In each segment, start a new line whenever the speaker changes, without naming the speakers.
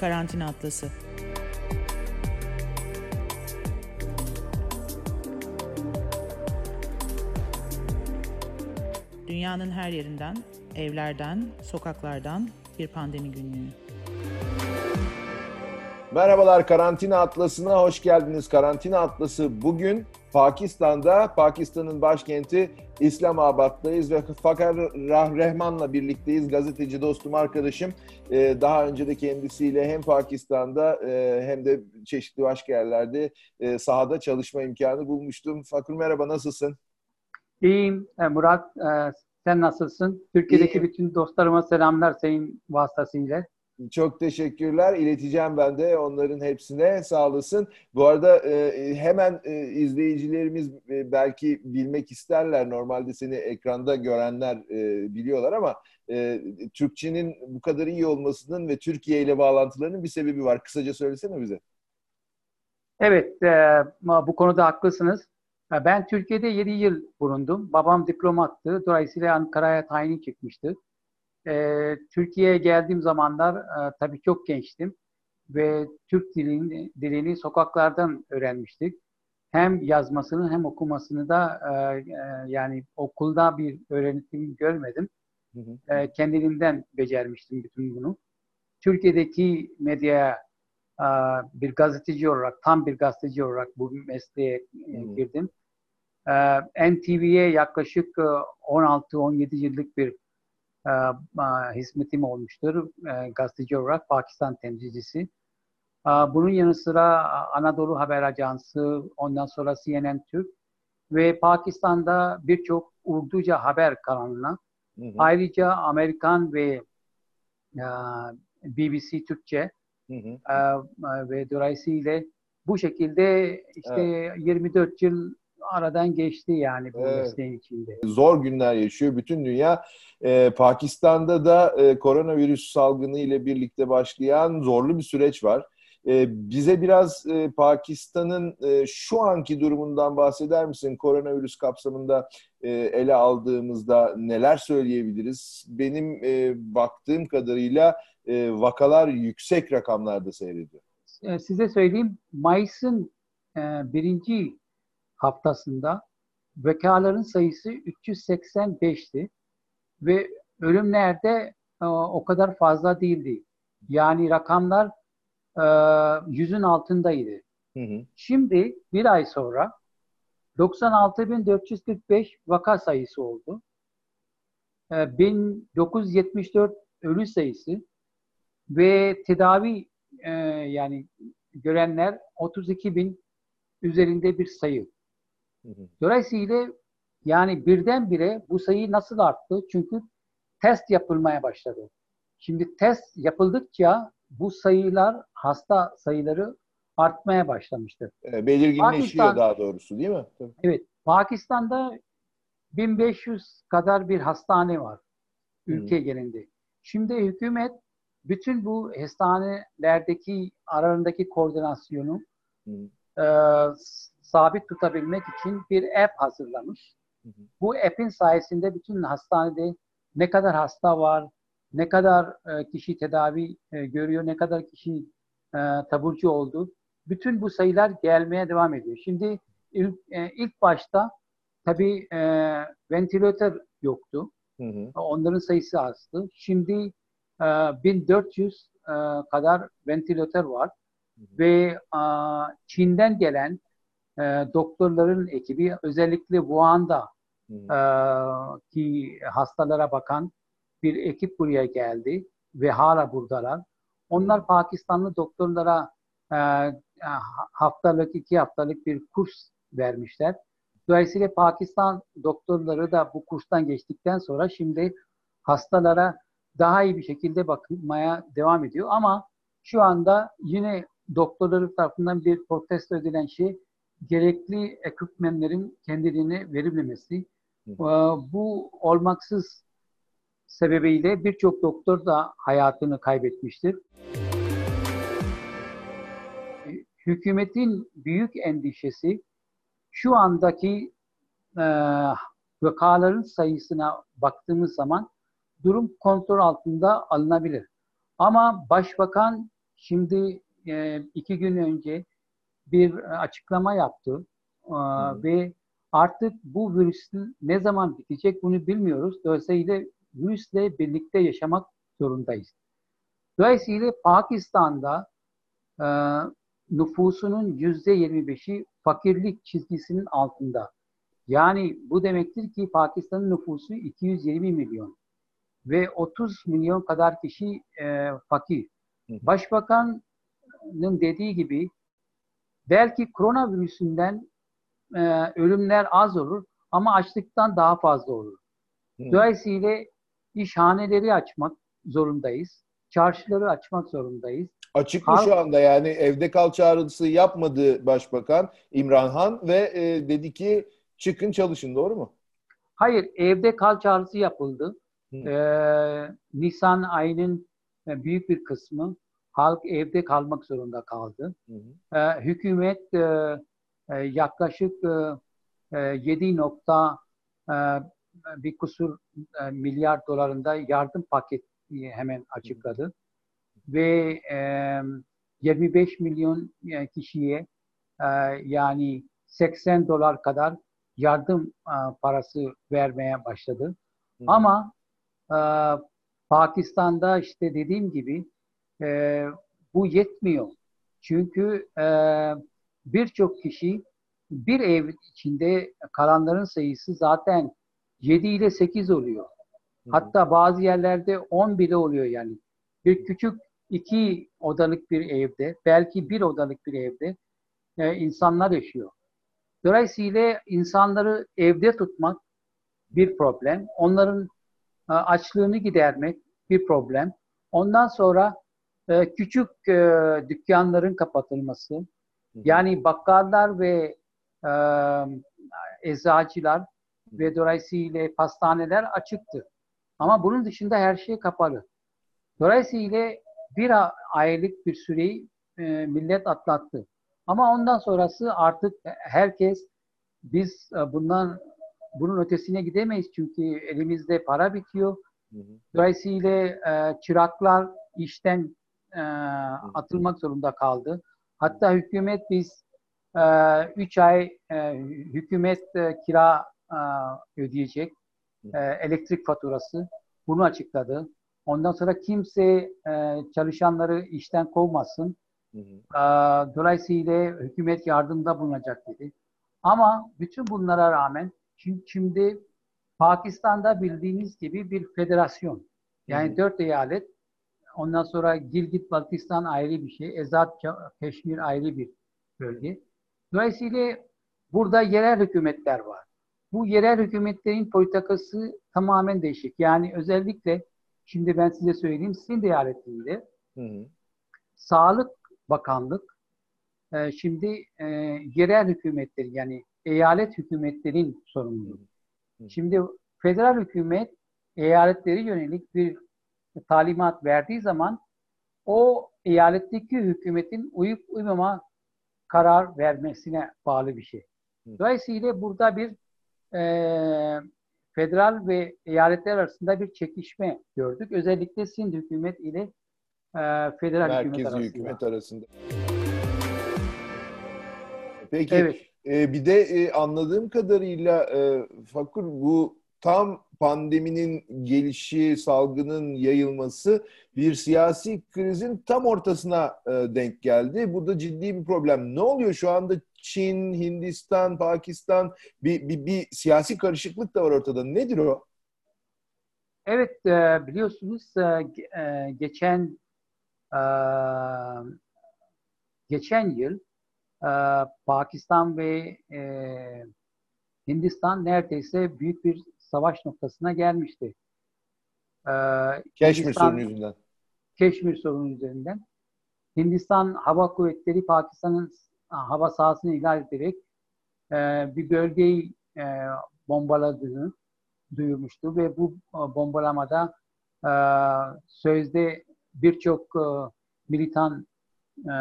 Karantina Atlası. Dünyanın her yerinden, evlerden, sokaklardan bir pandemi günlüğü.
Merhabalar Karantina Atlası'na hoş geldiniz. Karantina Atlası bugün Pakistan'da, Pakistan'ın başkenti İslamabad'dayız ve Fakar Rahman'la birlikteyiz. Gazeteci dostum, arkadaşım. Ee, daha önce de kendisiyle hem Pakistan'da e, hem de çeşitli başka yerlerde e, sahada çalışma imkanı bulmuştum. Fakir merhaba, nasılsın?
İyiyim e, Murat. Sen nasılsın? Türkiye'deki İyiyim. bütün dostlarıma selamlar senin vasıtasıyla.
Çok teşekkürler. İleteceğim ben de onların hepsine. Sağ olasın. Bu arada e, hemen e, izleyicilerimiz e, belki bilmek isterler. Normalde seni ekranda görenler biliyorlar ama Türkçenin bu kadar iyi olmasının ve Türkiye ile bağlantılarının bir sebebi var. Kısaca söylesene bize.
Evet, bu konuda haklısınız. Ben Türkiye'de 7 yıl bulundum. Babam diplomattı. Dolayısıyla Ankara'ya tayini çıkmıştı. E, Türkiye'ye geldiğim zamanlar e, tabii çok gençtim ve Türk dilini, dilini sokaklardan öğrenmiştik. Hem yazmasını hem okumasını da e, e, yani okulda bir öğretim görmedim. Hı hı. E, kendiliğimden becermiştim bütün bunu. Türkiye'deki medyaya e, bir gazeteci olarak, tam bir gazeteci olarak bu mesleğe e, girdim. E, NTV'ye yaklaşık 16-17 yıllık bir e, hizmetim olmuştur e, gazeteci olarak Pakistan temsilcisi. E, bunun yanı sıra Anadolu Haber Ajansı, ondan sonra CNN Türk ve Pakistan'da birçok Urduca haber kanalına hı hı. ayrıca Amerikan ve e, BBC Türkçe hı hı. E, ve dolayısıyla bu şekilde işte evet. 24 yıl aradan geçti yani bu evet. mesleğin içinde.
Zor günler yaşıyor bütün dünya. Ee, Pakistan'da da e, koronavirüs salgını ile birlikte başlayan zorlu bir süreç var. Ee, bize biraz e, Pakistan'ın e, şu anki durumundan bahseder misin? Koronavirüs kapsamında e, ele aldığımızda neler söyleyebiliriz? Benim e, baktığım kadarıyla e, vakalar yüksek rakamlarda seyrediyor.
E, size söyleyeyim, Mayıs'ın e, birinci haftasında vekaların sayısı 385'ti ve ölümlerde e, o kadar fazla değildi. Yani rakamlar yüzün altındaydı. Hı hı. Şimdi bir ay sonra 96.445 vaka sayısı oldu. E, 1974 ölü sayısı ve tedavi e, yani görenler 32 bin üzerinde bir sayı. Dolayısıyla yani birdenbire bu sayı nasıl arttı? Çünkü test yapılmaya başladı. Şimdi test yapıldıkça bu sayılar, hasta sayıları artmaya başlamıştır.
E, belirginleşiyor Pakistan, daha doğrusu değil mi?
Tabii. Evet. Pakistan'da 1500 kadar bir hastane var ülke hmm. genelinde. Şimdi hükümet bütün bu hastanelerdeki aralarındaki koordinasyonu hmm. e, sabit tutabilmek için bir app hazırlamış. Hı hı. Bu app'in sayesinde bütün hastanede ne kadar hasta var, ne kadar e, kişi tedavi e, görüyor, ne kadar kişi e, taburcu oldu. Bütün bu sayılar gelmeye devam ediyor. Şimdi ilk, e, ilk başta tabii e, ventilatör yoktu. Hı hı. Onların sayısı azdı. Şimdi e, 1400 e, kadar ventilatör var. Hı hı. Ve e, Çin'den gelen e, doktorların ekibi özellikle Wuhan'da hmm. e, ki hastalara bakan bir ekip buraya geldi ve hala buradalar. Onlar hmm. Pakistanlı doktorlara e, haftalık, iki haftalık bir kurs vermişler. Dolayısıyla Pakistan doktorları da bu kurstan geçtikten sonra şimdi hastalara daha iyi bir şekilde bakmaya devam ediyor. Ama şu anda yine doktorları tarafından bir protesto edilen şey gerekli ekipmenlerin kendiliğine verilmemesi. Bu olmaksız sebebiyle birçok doktor da hayatını kaybetmiştir. Hükümetin büyük endişesi şu andaki e, vakaların sayısına baktığımız zaman durum kontrol altında alınabilir. Ama başbakan şimdi e, iki gün önce bir açıklama yaptı e, ve artık bu virüsün ne zaman bitecek bunu bilmiyoruz. Dolayısıyla virüsle birlikte yaşamak zorundayız. Dolayısıyla Pakistan'da e, nüfusunun yüzde 25'i fakirlik çizgisinin altında. Yani bu demektir ki Pakistan'ın nüfusu 220 milyon ve 30 milyon kadar kişi e, fakir. Başbakanın dediği gibi belki koronavirüsünden e, ölümler az olur ama açlıktan daha fazla olur. Dolayısıyla işhaneleri açmak zorundayız. Çarşıları açmak zorundayız.
Açık mı şu anda yani evde kal çağrısı yapmadı Başbakan İmran Han ve e, dedi ki çıkın çalışın doğru mu?
Hayır evde kal çağrısı yapıldı. Ee, Nisan ayının e, büyük bir kısmı halk evde kalmak zorunda kaldı. Hı hı. Ee, hükümet e, e, yaklaşık e, 7 nokta e, bir kusur e, milyar dolarında yardım paketi hemen açıkladı. Hı Ve e, 25 milyon e, kişiye e, yani 80 dolar kadar yardım e, parası vermeye başladı. Hı. Ama e, Pakistan'da işte dediğim gibi e, bu yetmiyor. Çünkü e, birçok kişi bir ev içinde kalanların sayısı zaten 7 ile 8 oluyor. Hatta bazı yerlerde 10 bile oluyor yani. Bir küçük iki odalık bir evde, belki bir odalık bir evde e, insanlar yaşıyor. Dolayısıyla insanları evde tutmak bir problem. Onların e, açlığını gidermek bir problem. Ondan sonra e, küçük e, dükkanların kapatılması. Yani bakkallar ve e, eczacılar ve dolayısıyla pastaneler açıktı. Ama bunun dışında her şey kapalı. Dolayısıyla bir aylık bir süreyi e, millet atlattı. Ama ondan sonrası artık herkes biz e, bundan bunun ötesine gidemeyiz çünkü elimizde para bitiyor. Dolayısıyla e, çıraklar işten e, atılmak zorunda kaldı. Hatta hükümet biz 3 e, ay e, hükümet e, kira e, ödeyecek e, elektrik faturası bunu açıkladı. Ondan sonra kimse e, çalışanları işten kovmasın. Hı hı. E, dolayısıyla hükümet yardımda bulunacak dedi. Ama bütün bunlara rağmen şimdi Pakistan'da bildiğiniz gibi bir federasyon. Yani hı hı. dört eyalet. Ondan sonra Gilgit Baltistan ayrı bir şey. Ezad Keşmir ayrı bir bölge. Dolayısıyla burada yerel hükümetler var. Bu yerel hükümetlerin politikası tamamen değişik. Yani özellikle şimdi ben size söyleyeyim sizin eyaletinde. Sağlık Bakanlık e, şimdi e, yerel hükümetleri yani eyalet hükümetlerin sorumluluğu. Şimdi federal hükümet eyaletleri yönelik bir talimat verdiği zaman o eyaletteki hükümetin uyup uymama karar vermesine bağlı bir şey. Dolayısıyla burada bir e, federal ve eyaletler arasında bir çekişme gördük. Özellikle Sind hükümet ile e, federal
Merkezi
hükümet arasında.
hükümet arasında. Peki evet. e, bir de e, anladığım kadarıyla e, Fakur bu tam pandeminin gelişi, salgının yayılması bir siyasi krizin tam ortasına e, denk geldi. Bu da ciddi bir problem. Ne oluyor şu anda Çin, Hindistan, Pakistan bir, bir, bir siyasi karışıklık da var ortada. Nedir o?
Evet e, biliyorsunuz e, geçen geçen yıl Pakistan ve Hindistan neredeyse büyük bir savaş noktasına gelmişti.
Keşmir sorunu yüzünden.
Keşmir sorunu üzerinden. Hindistan Hava Kuvvetleri Pakistan'ın hava sahasını ihlal ederek e, bir bölgeyi e, bombaladığını duyurmuştu ve bu e, bombalamada e, sözde birçok e, militan e,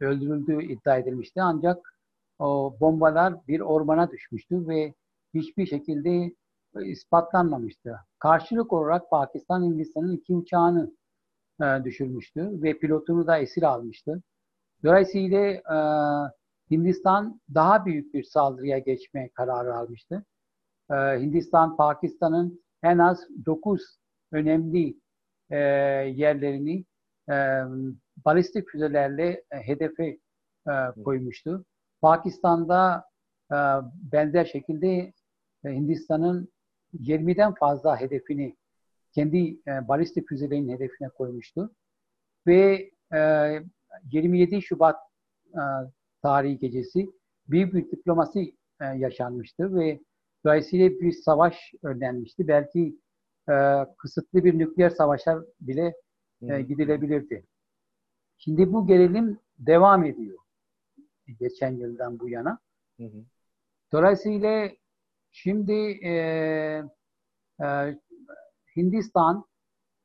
e, öldürüldüğü iddia edilmişti. Ancak o bombalar bir ormana düşmüştü ve hiçbir şekilde ispatlanmamıştı. Karşılık olarak Pakistan Hindistan'ın iki uçağını e, e, düşürmüştü ve pilotunu da esir almıştı. Dolayısıyla e, Hindistan daha büyük bir saldırıya geçme kararı almıştı. E, Hindistan, Pakistan'ın en az 9 önemli e, yerlerini e, balistik füzelerle e, hedefe e, koymuştu. Pakistan'da e, benzer şekilde e, Hindistan'ın 20'den fazla hedefini kendi e, balistik füzelerin hedefine koymuştu. Ve e, 27 Şubat e, tarihi gecesi büyük bir diplomasi e, yaşanmıştı ve dolayısıyla bir savaş önlenmişti. Belki e, kısıtlı bir nükleer savaşa bile e, gidilebilirdi. Şimdi bu gerilim devam ediyor geçen yıldan bu yana. Hı hı. Dolayısıyla şimdi e, e, Hindistan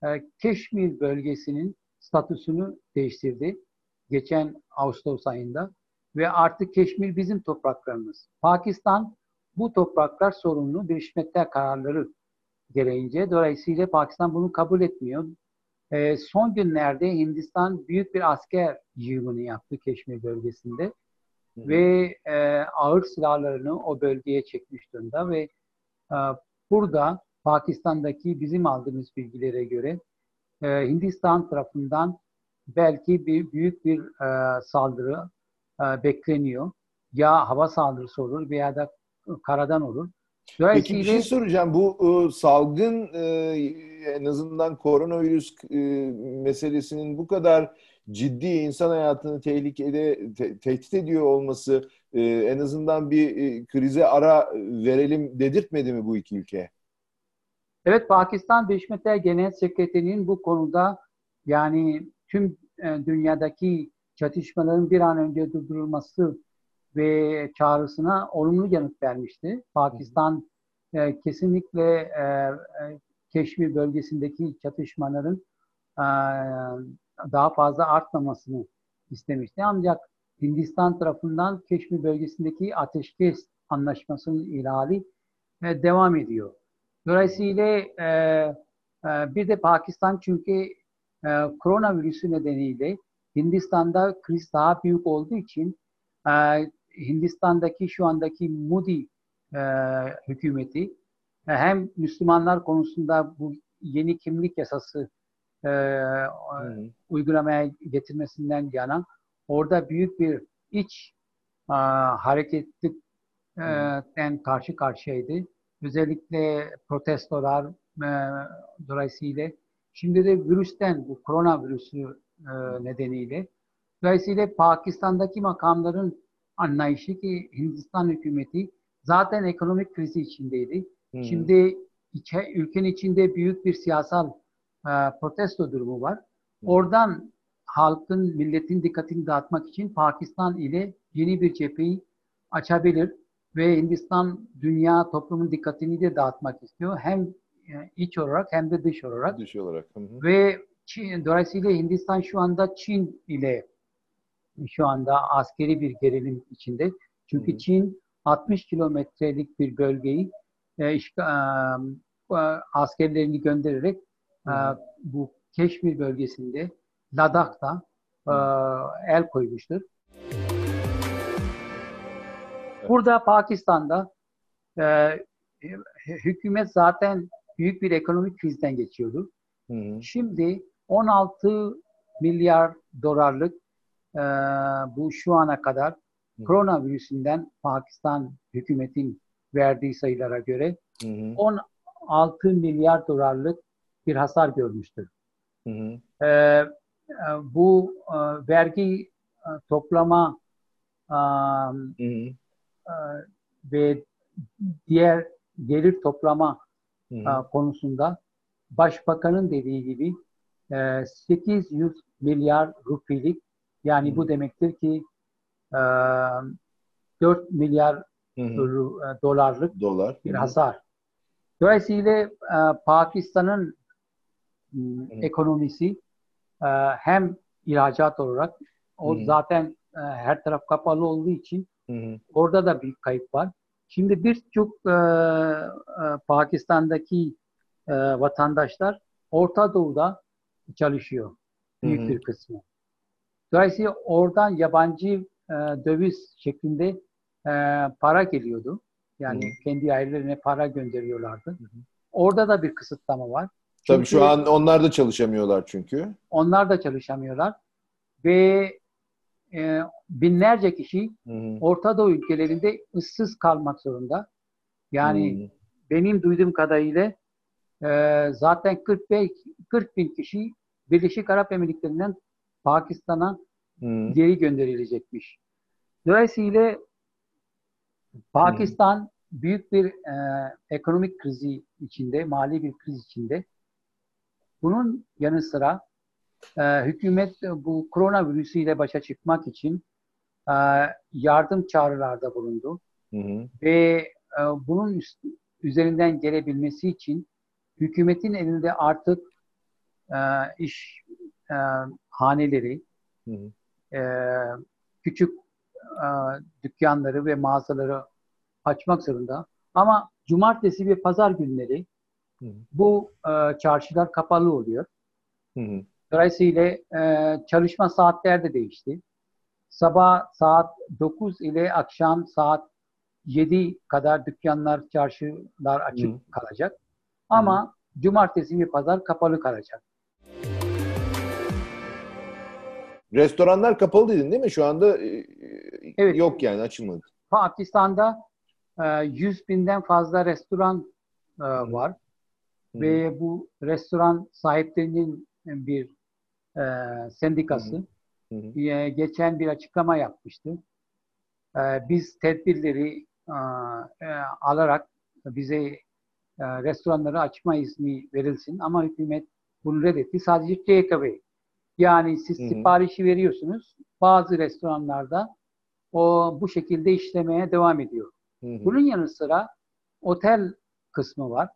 e, Keşmir bölgesinin statüsünü değiştirdi geçen Ağustos ayında ve artık Keşmir bizim topraklarımız. Pakistan bu topraklar sorumlu bir Milletler kararları gereğince. Dolayısıyla Pakistan bunu kabul etmiyor. E, son günlerde Hindistan büyük bir asker yığını yaptı Keşmir bölgesinde. Ve e, ağır silahlarını o bölgeye çekmiş durumda ve e, burada Pakistan'daki bizim aldığımız bilgilere göre e, Hindistan tarafından belki bir büyük bir e, saldırı e, bekleniyor. Ya hava saldırısı olur veya da karadan olur.
Peki bir şey soracağım. Bu e, salgın e, en azından koronavirüs e, meselesinin bu kadar ciddi insan hayatını tehlikede te, tehdit ediyor olması e, en azından bir e, krize ara verelim dedirtmedi mi bu iki ülke?
Evet Pakistan Birleşmiş Milletler Genel Sekreterinin bu konuda yani tüm e, dünyadaki çatışmaların bir an önce durdurulması ve çağrısına olumlu yanıt vermişti. Pakistan e, kesinlikle e, e, Keşmir bölgesindeki çatışmaların e, daha fazla artmamasını istemişti. Ancak Hindistan tarafından Keşmir bölgesindeki ateşkes anlaşmasının ihlali e, devam ediyor. Dolayısıyla e, e, bir de Pakistan çünkü e, koronavirüsü nedeniyle Hindistan'da kriz daha büyük olduğu için e, Hindistan'daki şu andaki Modi e, hükümeti e, hem Müslümanlar konusunda bu yeni kimlik yasası e, hmm. uygulamaya getirmesinden yana orada büyük bir iç e, hareketlikten hmm. karşı karşıyaydı. Özellikle protestolar e, dolayısıyla şimdi de virüsten bu koronavirüsü e, nedeniyle dolayısıyla Pakistan'daki makamların anlayışı ki Hindistan hükümeti zaten ekonomik krizi içindeydi. Hmm. Şimdi içe, ülkenin içinde büyük bir siyasal protesto durumu var. Oradan halkın, milletin dikkatini dağıtmak için Pakistan ile yeni bir cepheyi açabilir ve Hindistan dünya toplumun dikkatini de dağıtmak istiyor. Hem e, iç olarak hem de dış olarak.
Dış olarak. Hı
hı. Ve Çin, dolayısıyla Hindistan şu anda Çin ile şu anda askeri bir gerilim içinde. Çünkü hı Çin 60 kilometrelik bir bölgeyi e, e, e, askerlerini göndererek e, bu Keşmir bölgesinde Ladak'ta e, el koymuştur. Burada Pakistan'da e, hükümet zaten büyük bir ekonomik krizden geçiyordu. Hı hı. Şimdi 16 milyar dolarlık e, bu şu ana kadar hı. koronavirüsünden Pakistan hükümetin verdiği sayılara göre hı hı. 16 milyar dolarlık bir hasar görmüştür. Hı hı. E, e, bu e, vergi e, toplama e, hı hı. E, ve diğer gelir toplama hı hı. konusunda Başbakanın dediği gibi 800 milyar rupilik yani hı. bu demektir ki 4 milyar hı hı. dolarlık
Dolar.
bir hasar. Dolayısıyla Pakistan'ın ekonomisi hem ihracat olarak o hı hı. zaten her taraf kapalı olduğu için hı hı. orada da bir kayıp var. Şimdi birçok e, e, Pakistan'daki e, vatandaşlar Orta Doğu'da çalışıyor. Büyük
Hı hı.
bir kısmı. Dolayısıyla oradan yabancı e, döviz şeklinde e, para geliyordu. Yani
Hı.
kendi ailelerine para gönderiyorlardı. Orada da bir kısıtlama var.
Tabii
Çünkü
şu an onlar da çalışamıyorlar çünkü.
onlar da çalışamıyorlar ve e, binlerce kişi
Hı hı.
Orta Doğu ülkelerinde ıssız kalmak zorunda. Yani
Hı.
benim duyduğum kadarıyla e, zaten 45 40 bin kişi Birleşik Arap Emirlikleri'nden Pakistan'a
Hı.
geri gönderilecekmiş. Dolayısıyla Pakistan büyük bir e, ekonomik krizi içinde, mali bir kriz içinde. Bunun yanı sıra e, hükümet bu koronavirüsüyle başa çıkmak için e, yardım çağrılarda bulundu
Hı hı.
ve e, bunun üst- üzerinden gelebilmesi için hükümetin elinde artık e, iş e, haneleri,
Hı hı.
e, küçük e, dükkanları ve mağazaları açmak zorunda. Ama cumartesi ve pazar günleri
Hı hı.
bu e, çarşılar kapalı oluyor.
Hı hı.
Dolayısıyla e, çalışma saatleri de değişti. Sabah saat 9 ile akşam saat 7 kadar dükkanlar, çarşılar açık
Hı.
kalacak. Ama cumartesi ve pazar kapalı kalacak.
Restoranlar kapalı dedin değil mi? Şu anda e,
Evet.
yok yani açılmadı.
Pakistan'da e, 100 binden fazla restoran e, var.
Hı.
ve bu restoran sahiplerinin bir e, sendikası
Hı hı.
e, geçen bir açıklama yapmıştı. E, biz tedbirleri e, e, alarak bize e, restoranları açma izni verilsin ama hükümet bunu reddetti. Sadece takeaway. Yani siz
Hı hı.
siparişi veriyorsunuz. Bazı restoranlarda o bu şekilde işlemeye devam ediyor.
Hı hı.
Bunun yanı sıra otel kısmı var.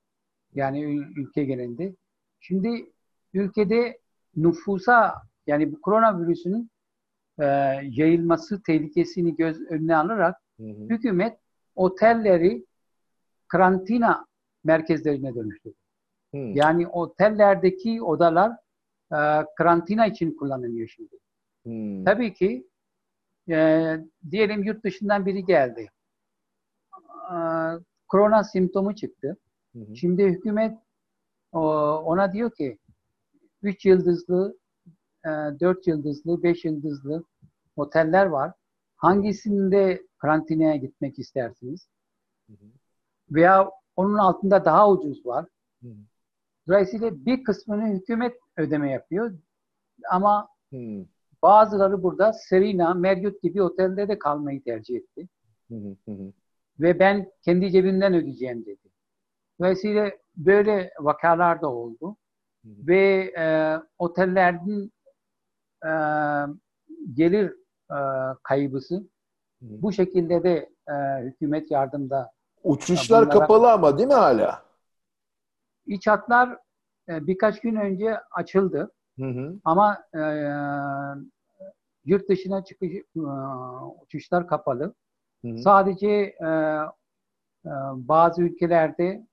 Yani ül- ülke genelinde. Şimdi ülkede nüfusa yani bu koronavirüsünün e, yayılması tehlikesini göz önüne alarak
Hı hı.
hükümet otelleri karantina merkezlerine dönüştürdü.
Hı.
Yani otellerdeki odalar e, karantina için kullanılıyor şimdi.
Hı.
Tabii ki e, diyelim yurt dışından biri geldi. E, korona simptomu çıktı.
Hı hı.
Şimdi hükümet ona diyor ki 3 yıldızlı, 4 yıldızlı, 5 yıldızlı oteller var. Hangisinde karantinaya gitmek istersiniz?
Hı hı.
Veya onun altında daha ucuz var.
Hı hı.
Dolayısıyla bir kısmını hükümet ödeme yapıyor. Ama
Hı.
bazıları burada Serena, Marriott gibi otellerde kalmayı tercih etti.
Hı. Hı hı.
Ve ben kendi cebimden ödeyeceğim dedi. Dolayısıyla böyle vakalar da oldu.
Hı hı.
Ve e, otellerin e, gelir e, kaybısı
Hı
bu şekilde de e, hükümet yardımda.
Uçuşlar
bunlara-
kapalı ama değil mi hala?
İç hatlar e, birkaç gün önce açıldı
Hı hı.
ama e, yurt dışına çıkış e, uçuşlar kapalı.
Hı hı.
Sadece e, e, bazı ülkelerde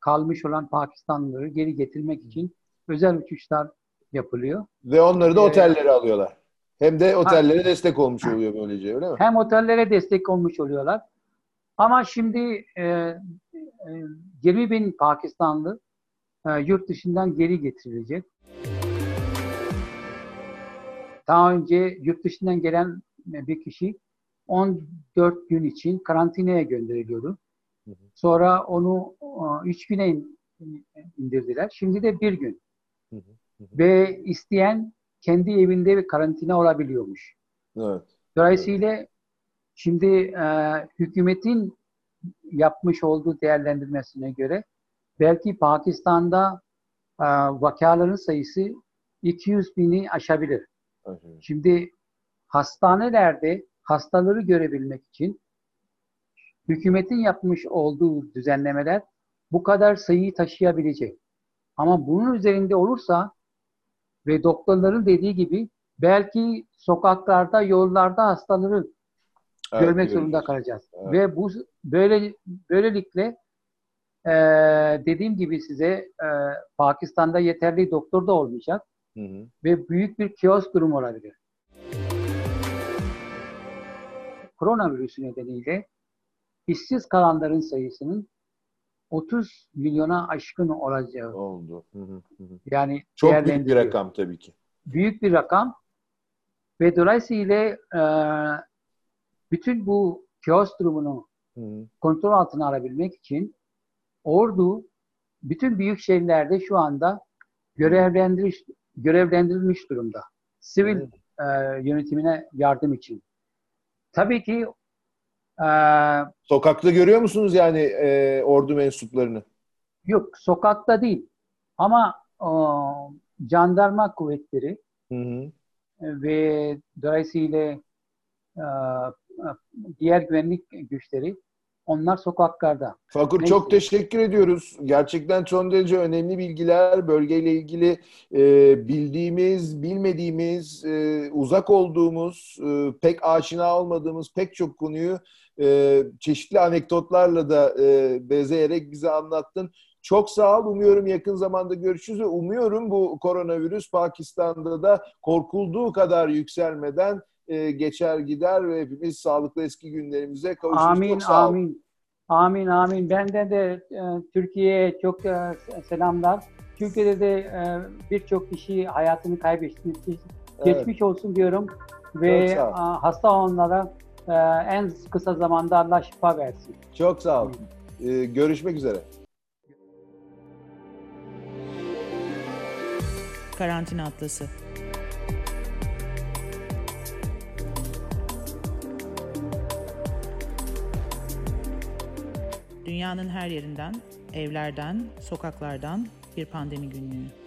kalmış olan Pakistanlıları geri getirmek için özel uçuşlar yapılıyor.
Ve onları da
Ee,
otellere alıyorlar. Hem de otellere destek olmuş oluyor böylece öyle mi?
Hem otellere destek olmuş oluyorlar. Ama şimdi e, e, 20 bin Pakistanlı e, yurt dışından geri getirilecek. Daha önce yurt dışından gelen bir kişi 14 gün için karantinaya gönderiliyordu.
Hı hı.
Sonra onu 3 güne in- indirdiler. Şimdi de bir gün.
Hı hı. Hı hı.
Ve isteyen kendi evinde bir karantina olabiliyormuş.
Evet.
Dolayısıyla şimdi e, hükümetin yapmış olduğu değerlendirmesine göre belki Pakistan'da e, vakaların sayısı 200 bini aşabilir.
Evet.
Şimdi hastanelerde hastaları görebilmek için hükümetin yapmış olduğu düzenlemeler bu kadar sayıyı taşıyabilecek. Ama bunun üzerinde olursa ve doktorların dediği gibi belki sokaklarda, yollarda hastaları
Evet,
görmek
göreceğiz.
zorunda kalacağız.
Evet.
Ve bu böyle böylelikle e, dediğim gibi size e, Pakistan'da yeterli doktor da olmayacak.
Hı hı.
ve büyük bir kaos durumu olabilir. Koronavirüsü nedeniyle işsiz kalanların sayısının 30 milyona aşkın olacağı
Oldu. Hı hı, hı hı.
yani
Çok büyük bir rakam tabii ki.
Büyük bir rakam ve dolayısıyla e, bütün bu kaos durumunu
Hı
kontrol altına alabilmek için ordu bütün büyük şehirlerde şu anda görevlendirilmiş, görevlendirilmiş durumda. Sivil e, yönetimine yardım için. Tabii ki e,
Sokakta görüyor musunuz yani e, ordu mensuplarını?
yok sokakta değil ama e, jandarma kuvvetleri
Hı hı.
ve dolayısıyla e, diğer güvenlik güçleri onlar sokaklarda.
Fakur
Neyse.
çok teşekkür ediyoruz. Gerçekten son derece önemli bilgiler, bölgeyle ilgili e, bildiğimiz, bilmediğimiz, e, uzak olduğumuz, e, pek aşina olmadığımız pek çok konuyu e, çeşitli anekdotlarla da e, bezeyerek bize anlattın. Çok sağ ol. Umuyorum yakın zamanda görüşürüz ve umuyorum bu koronavirüs Pakistan'da da korkulduğu kadar yükselmeden e, geçer gider ve hepimiz sağlıklı eski günlerimize kavuşuruz.
Amin,
Çok sağ ol.
amin. Amin, amin. Benden de e, Türkiye'ye çok e, selamlar. Türkiye'de de e, birçok kişi hayatını kaybetmiş.
Evet.
Geçmiş olsun diyorum ve a, hasta olanlara e, en kısa zamanda Allah şifa versin.
Çok sağ ol. Ee, görüşmek üzere.
Karantina Atlası Dünyanın her yerinden, evlerden, sokaklardan bir pandemi günlüğü.